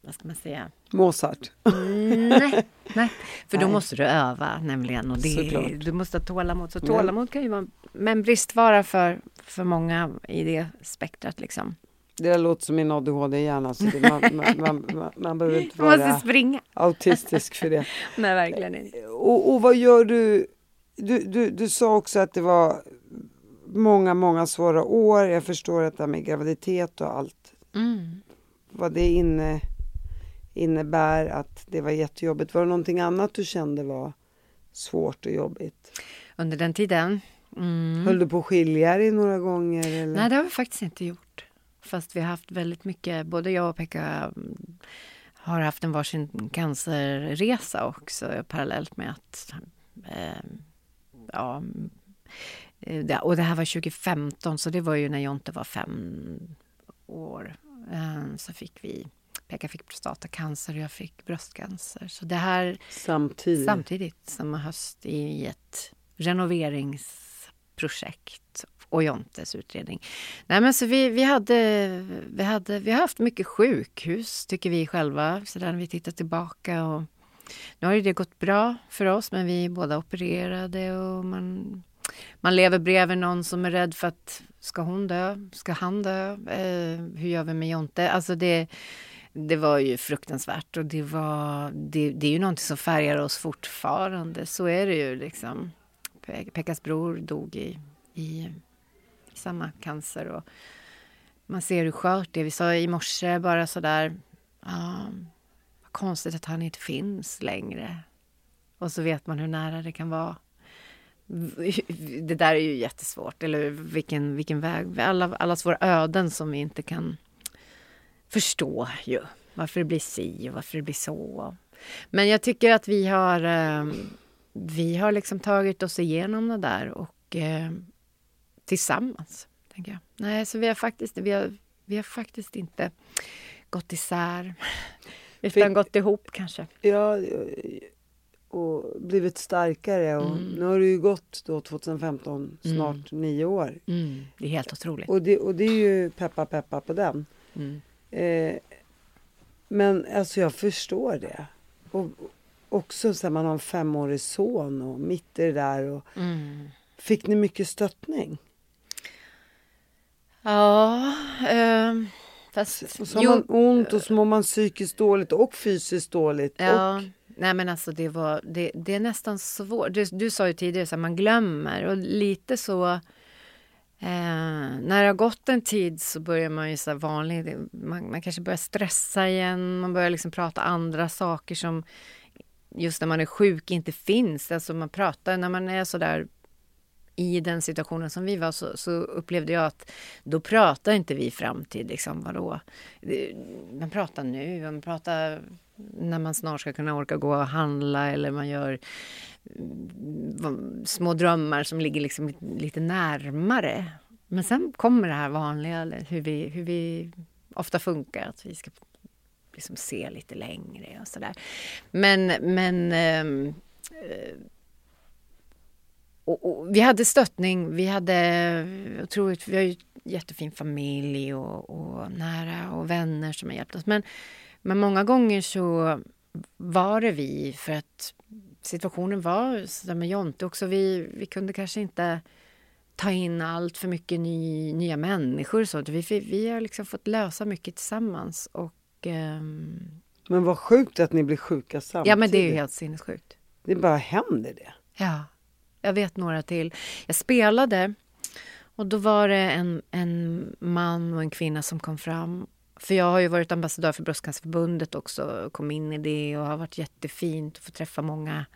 vad ska man säga? Mozart? Mm, nej, nej, för då måste du öva nämligen. Och det, du måste ha tålamod. Så tålamod kan ju vara en bristvara för, för många i det spektrat liksom. Det låter som min ADHD-hjärna. Så det, man, man, man, man, behöver inte vara autistisk för det. Nej, verkligen inte. Och, och vad gör du? Du, du? du sa också att det var många, många svåra år. Jag förstår att det här med graviditet och allt. Mm. Vad det inne, innebär, att det var jättejobbigt. Var det någonting annat du kände var svårt och jobbigt? Under den tiden? Mm. Höll du på att skilja dig några gånger? Eller? Nej, det har vi faktiskt inte gjort. Fast vi har haft väldigt mycket, både jag och Pekka mm, har haft en varsin cancerresa också parallellt med att eh, ja, eh, och det här var 2015 så det var ju när Jonte var fem år. Eh, så fick vi, Pekka fick prostatacancer och jag fick bröstcancer. Så det här samtidigt, samtidigt samma höst i ett projekt och Jontes utredning. Nej, men så vi, vi, hade, vi, hade, vi har haft mycket sjukhus, tycker vi själva, så när vi tittar tillbaka. Och nu har ju det gått bra för oss, men vi är båda opererade och man, man lever bredvid någon som är rädd för att ska hon dö? Ska han dö? Eh, hur gör vi med Jonte? Alltså det, det var ju fruktansvärt och det, var, det, det är ju någonting som färgar oss fortfarande. Så är det ju liksom. Pekkas bror dog i, i samma cancer. Och man ser hur skört det är. Vi sa i morse bara sådär, ah, vad konstigt att han inte finns längre. Och så vet man hur nära det kan vara. Det där är ju jättesvårt, eller vilken, vilken väg, alla, allas våra öden som vi inte kan förstå ju. Varför det blir si och varför det blir så. Men jag tycker att vi har, eh, vi har liksom tagit oss igenom det där och eh, tillsammans. Tänker jag. Nej, så vi har faktiskt, vi har, vi har faktiskt inte gått isär. Utan Fick, gått ihop kanske. Ja, och blivit starkare. Och mm. Nu har det ju gått då 2015, mm. snart mm. nio år. Mm. Det är helt otroligt. Och det, och det är ju peppa peppa på den. Mm. Eh, men alltså jag förstår det. Och också så man har en femårig son och mitt i det där. Och, mm. Fick ni mycket stöttning? Ja, eh, fast... Och så har man ont och så mår man psykiskt dåligt och fysiskt dåligt. Ja. Och... Nej men alltså det var, det, det är nästan svårt. Du, du sa ju tidigare att man glömmer och lite så Eh, när det har gått en tid så börjar man ju så vanlig, man, man, kanske börjar stressa igen, man börjar liksom prata andra saker som just när man är sjuk inte finns. Alltså man pratar, när man är sådär i den situationen som vi var så, så, upplevde jag att då pratar inte vi framtid. Liksom, vadå? Man pratar nu, man pratar när man snart ska kunna orka gå och handla eller man gör mm, små drömmar som ligger liksom lite närmare. Men sen kommer det här vanliga, hur vi, hur vi ofta funkar, att vi ska liksom se lite längre och sådär. Men, men ehm, eh, och, och, vi hade stöttning, vi hade otroligt, vi har ju jättefin familj och, och, nära och vänner som har hjälpt oss. Men, men många gånger så var det vi för att situationen var sådär med Jonte också. Vi, vi kunde kanske inte ta in allt för mycket ny, nya människor. Så vi, vi har liksom fått lösa mycket tillsammans. Och, um... Men vad sjukt att ni blir sjuka samtidigt. Ja men det är ju helt sinnessjukt. Det bara händer det. Ja. Jag vet några till. Jag spelade och då var det en, en man och en kvinna som kom fram. För jag har ju varit ambassadör för Bröstcancerförbundet också, kom in i det och har varit jättefint att få träffa många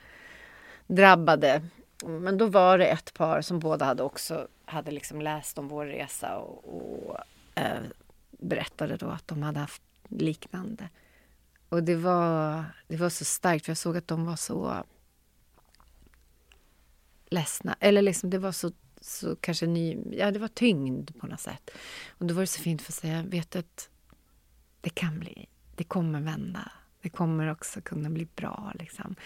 drabbade. Men då var det ett par som båda hade också hade liksom läst om vår resa och, och äh, berättade då att de hade haft liknande. Och det var, det var så starkt, för jag såg att de var så ledsna. Eller liksom det var så, så kanske ny, ja det var tyngd på något sätt. Och då var det så fint för att säga, vet du att det kan bli, det kommer vända. det kommer också kunna bli bra. Liksom.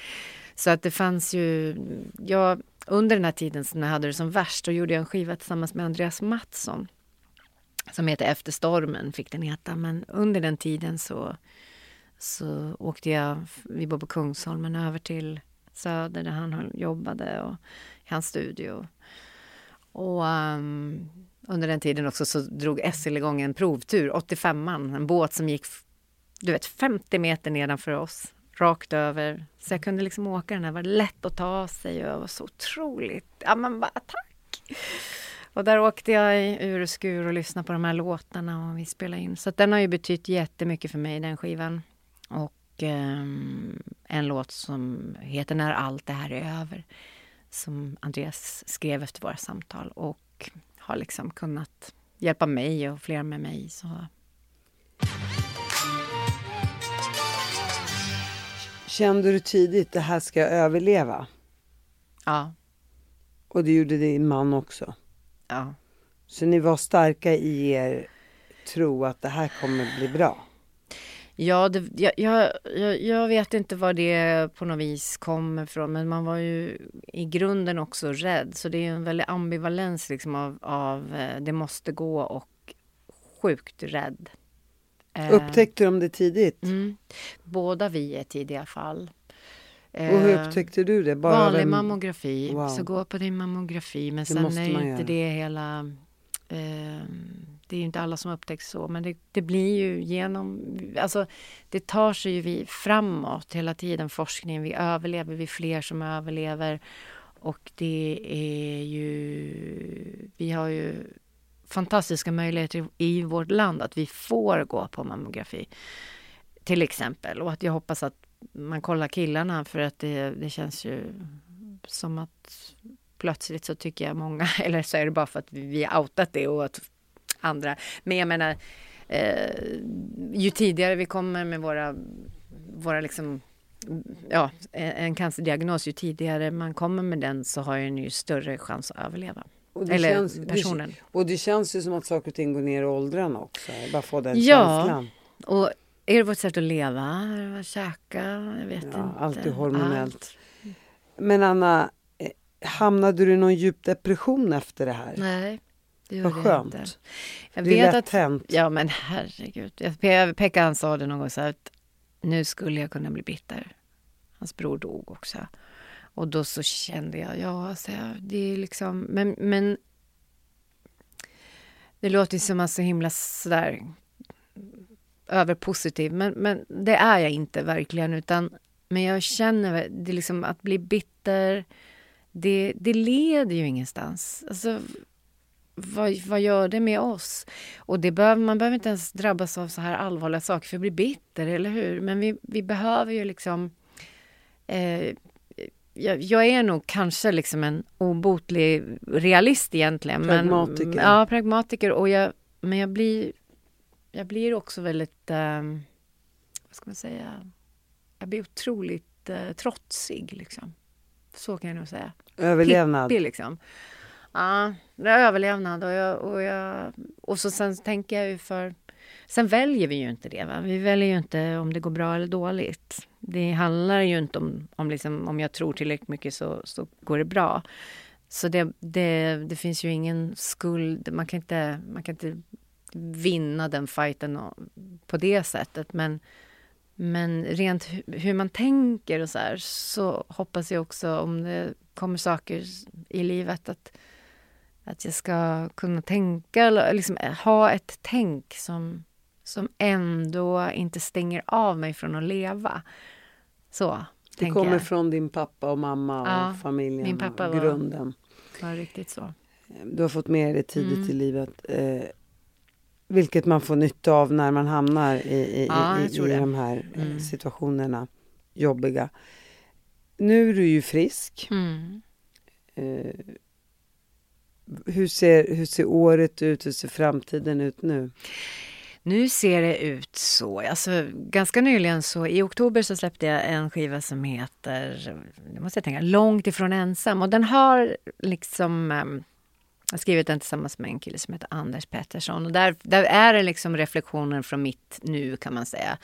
Så att det fanns ju... Jag, under den här tiden som jag hade det som värst, då gjorde jag en skiva tillsammans med Andreas Mattsson som heter Efter stormen, fick den heta. Men under den tiden så, så åkte jag, vi bor på Kungsholmen, över till Söder där han jobbade och i hans studio. Och um, under den tiden också så drog SL igång en provtur, 85an, en båt som gick du vet, 50 meter nedanför oss, rakt över. Så jag kunde liksom åka den här, det var lätt att ta sig och jag var så otroligt, ja men bara tack! Och där åkte jag i ur och skur och lyssnade på de här låtarna och vi spelade in. Så den har ju betytt jättemycket för mig, den skivan. Och eh, en låt som heter När allt det här är över. Som Andreas skrev efter våra samtal och har liksom kunnat hjälpa mig och fler med mig. Så. Kände du tidigt det här ska jag överleva? Ja. Och det gjorde din man också? Ja. Så ni var starka i er tro att det här kommer bli bra? Ja, det, jag, jag, jag vet inte var det på något vis kommer ifrån, men man var ju i grunden också rädd. Så det är en väldig ambivalens liksom av, av eh, det måste gå och sjukt rädd. Eh, Upptäckte de det tidigt? Mm. Båda vi i tidiga fall. Och hur eh, upptäckte du det? Bara vanlig vem... mammografi. Wow. Så gå på din mammografi. Men det sen är inte göra. det hela... Eh, det är ju inte alla som upptäcks så, men det, det, blir ju genom... Alltså, det tar sig ju vi framåt hela tiden, forskningen. Vi överlever, vi är fler som överlever. Och det är ju... Vi har ju fantastiska möjligheter i vårt land att vi får gå på mammografi. Till exempel. Och att jag hoppas att man kollar killarna för att det, det känns ju som att plötsligt så tycker jag många, eller så är det bara för att vi har outat det och att andra, men jag menar eh, ju tidigare vi kommer med våra, våra liksom ja, en cancerdiagnos, ju tidigare man kommer med den så har den ju större chans att överleva. Eller känns, personen. Det, och det känns ju som att saker och ting går ner i åldrarna också. Bara få den ja, känslan. och är det vårt sätt att leva, att käka? Jag vet ja, inte. Alltid hormonellt. Allt. Men Anna, eh, hamnade du i någon djup depression efter det här? Nej. Det Vad skönt. Inte. Jag det är lätt att, hänt. Ja men herregud. Pekka han sa det någon gång så att nu skulle jag kunna bli bitter. Hans bror dog också. Och då så kände jag, ja alltså, det är liksom, men, men det låter som att så himla sådär överpositiv, men, men det är jag inte verkligen. Utan, men jag känner det liksom att bli bitter, det, det leder ju ingenstans. Alltså, vad, vad gör det med oss? Och det behöver, man behöver inte ens drabbas av så här allvarliga saker för att bli bitter, eller hur? Men vi, vi behöver ju liksom... Eh, jag, jag, är nog kanske liksom en obotlig realist egentligen. Pragmatiker. Men, ja, pragmatiker. Och jag, men jag blir jag blir också väldigt, eh, vad ska man säga, jag blir otroligt eh, trotsig liksom. Så kan jag nog säga. Överlevnad. Pippi, liksom. Ja, det är överlevnad och, jag, och, jag, och så sen tänker jag ju för Sen väljer vi ju inte det. Va? Vi väljer ju inte om det går bra eller dåligt. Det handlar ju inte om, om, liksom, om jag tror tillräckligt mycket så, så går det bra. Så det, det, det finns ju ingen skuld. Man kan inte, man kan inte vinna den fighten på det sättet. Men, men rent hur man tänker och så här, så hoppas jag också om det kommer saker i livet att, att jag ska kunna tänka, liksom ha ett tänk som, som ändå inte stänger av mig från att leva. Så. Det kommer jag. från din pappa och mamma och ja, familjen min pappa och grunden. Var, var riktigt så. Du har fått med dig tidigt mm. i livet. Eh, vilket man får nytta av när man hamnar i, i, ja, i, i de här eh, mm. situationerna. Jobbiga. Nu är du ju frisk. Mm. Eh, hur, ser, hur ser året ut? Hur ser framtiden ut nu? Nu ser det ut så. Alltså, ganska nyligen så i oktober så släppte jag en skiva som heter, nu måste jag tänka, Långt ifrån ensam. Och den har liksom ehm, Jag har skrivit den tillsammans med en kille som heter Anders Pettersson. Och där, där är det liksom reflektionen från mitt nu kan man säga.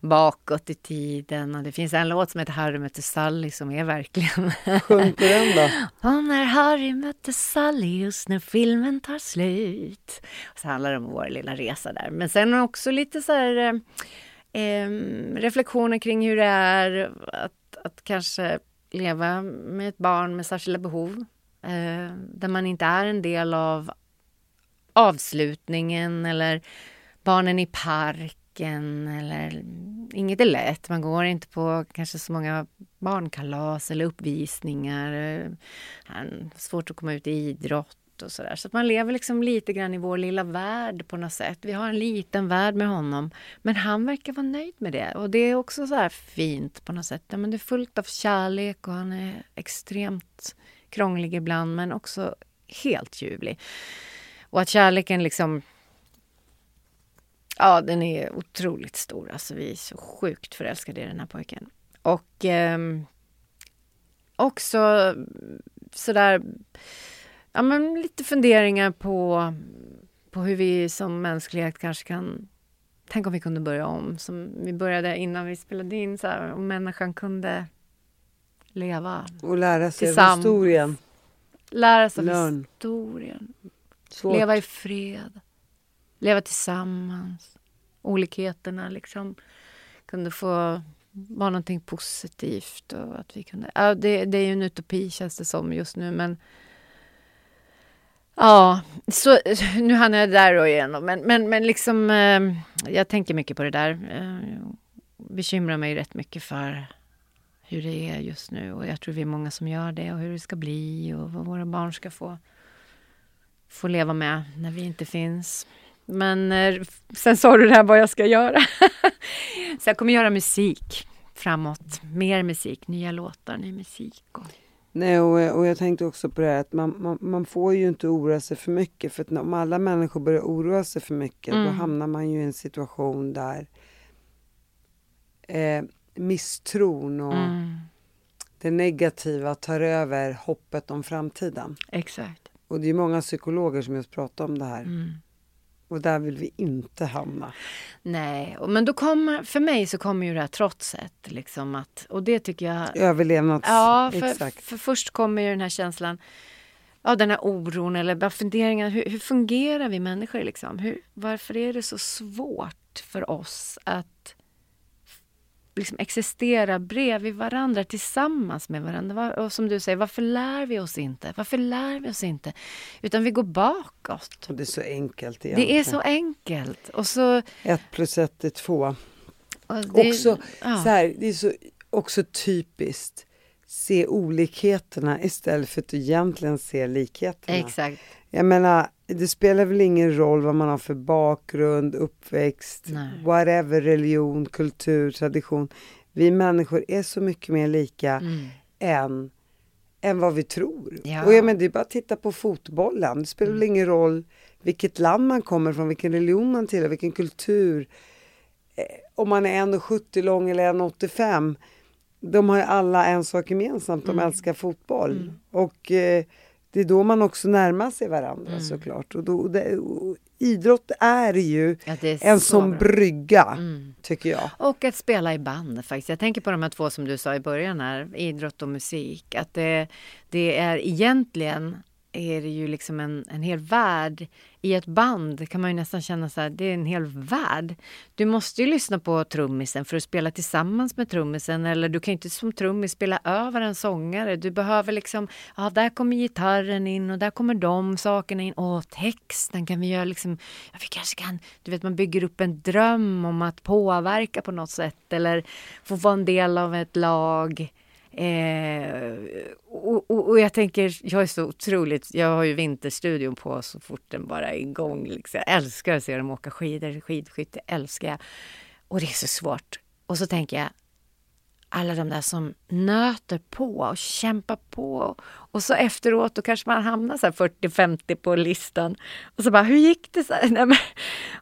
Bakåt i tiden. Och det finns en låt som heter Harry mötte Sally som är verkligen... Sjung på den då. Och när Harry mötte Sally just när filmen tar slut. Och så handlar det om vår lilla resa där. Men sen också lite så här eh, reflektioner kring hur det är att, att kanske leva med ett barn med särskilda behov eh, där man inte är en del av avslutningen eller barnen i parken eller inget är lätt. Man går inte på kanske så många barnkalas eller uppvisningar. Eh, svårt att komma ut i idrott och sådär. Så att man lever liksom lite grann i vår lilla värld på något sätt. Vi har en liten värld med honom. Men han verkar vara nöjd med det. Och det är också så här fint på något sätt. Ja, men det är fullt av kärlek och han är extremt krånglig ibland men också helt ljuvlig. Och att kärleken liksom... Ja, den är otroligt stor. Alltså vi är så sjukt förälskade i den här pojken. Och eh, också sådär... Ja, men lite funderingar på, på hur vi som mänsklighet kanske kan... Tänk om vi kunde börja om, som vi började innan vi spelade in, så här, om människan kunde leva Och lära sig av historien. Lära sig av historien. Svårt. Leva i fred. Leva tillsammans. Olikheterna liksom kunde få vara någonting positivt. Och att vi kunde, ja, det, det är ju en utopi känns det som just nu men Ja, så nu hann jag där då igen men, men, men liksom eh, jag tänker mycket på det där. Eh, bekymrar mig rätt mycket för hur det är just nu. Och jag tror vi är många som gör det och hur det ska bli och vad våra barn ska få, få leva med när vi inte finns. Men eh, sen sa du det här vad jag ska göra. Så jag kommer göra musik framåt. Mer musik, nya låtar, ny musik. Och... Nej, och, och jag tänkte också på det här att man, man, man, får ju inte oroa sig för mycket. För att om alla människor börjar oroa sig för mycket, mm. då hamnar man ju i en situation där eh, misstron och mm. det negativa tar över hoppet om framtiden. Exakt. Och det är många psykologer som just pratar om det här. Mm. Och där vill vi inte hamna. Nej, men då kommer, för mig så kommer ju det här trotset. Liksom att, och det tycker jag... Överlevnads... Ja, för, Exakt. för först kommer ju den här känslan, ja, den här oron eller bara funderingar. Hur, hur fungerar vi människor liksom? Hur, varför är det så svårt för oss att liksom existera bredvid varandra, tillsammans med varandra. Och som du säger, varför lär vi oss inte? Varför lär vi oss inte? Utan vi går bakåt. Och det är så enkelt egentligen. Det är så enkelt. Och så... Ett plus ett är två. Det, också, ja. så här, det är så också typiskt se olikheterna istället för att egentligen se likheterna. Exakt. Jag menar, det spelar väl ingen roll vad man har för bakgrund, uppväxt, Nej. whatever, religion, kultur, tradition. Vi människor är så mycket mer lika mm. än, än vad vi tror. Ja. Och jag menar, det är bara att titta på fotbollen. Det spelar mm. väl ingen roll vilket land man kommer från, vilken religion man tillhör, vilken kultur. Eh, om man är 1,70 lång eller 1,85. De har ju alla en sak gemensamt, de mm. älskar fotboll. Mm. Och eh, det är då man också närmar sig varandra mm. såklart. Och, då, det, och idrott är ju ja, är en sån brygga, mm. tycker jag. Och att spela i band faktiskt. Jag tänker på de här två som du sa i början här, idrott och musik. Att det, det är egentligen är det ju liksom en, en hel värld. I ett band kan man ju nästan känna så här, det är en hel värld. Du måste ju lyssna på trummisen för att spela tillsammans med trummisen eller du kan ju inte som trummis spela över en sångare. Du behöver liksom, ja där kommer gitarren in och där kommer de sakerna in. Och texten kan vi göra liksom, ja vi kanske kan, du vet man bygger upp en dröm om att påverka på något sätt eller få vara en del av ett lag. Eh, och, och, och, jag tänker, jag är så otroligt, jag har ju Vinterstudion på så fort den bara är igång. Liksom. Jag älskar att se dem åka skidor, skidskytte älskar jag. Och det är så svårt. Och så tänker jag, alla de där som nöter på och kämpar på. Och så efteråt då kanske man hamnar så 40-50 på listan. Och så bara, hur gick det? Så här?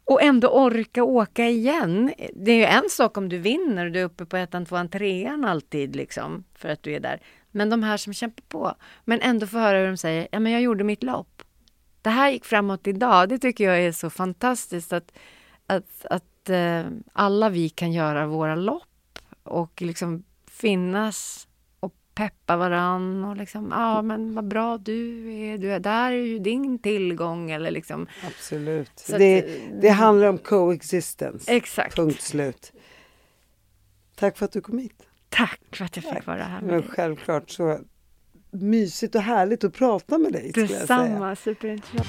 Och ändå orka åka igen. Det är ju en sak om du vinner och du är uppe på ettan, tvåan, trean alltid liksom. För att du är där. Men de här som kämpar på. Men ändå få höra hur de säger, ja men jag gjorde mitt lopp. det här gick framåt idag. Det tycker jag är så fantastiskt att, att, att eh, alla vi kan göra våra lopp och liksom finnas och peppa varann och liksom, ja men vad bra du är, du är där är ju din tillgång eller liksom. Absolut. Det, att- det handlar om coexistence. Exakt. Punkt slut. Tack för att du kom hit. Tack för att jag fick vara här med Men dig. självklart så mysigt och härligt att prata med dig. Detsamma, superintressant.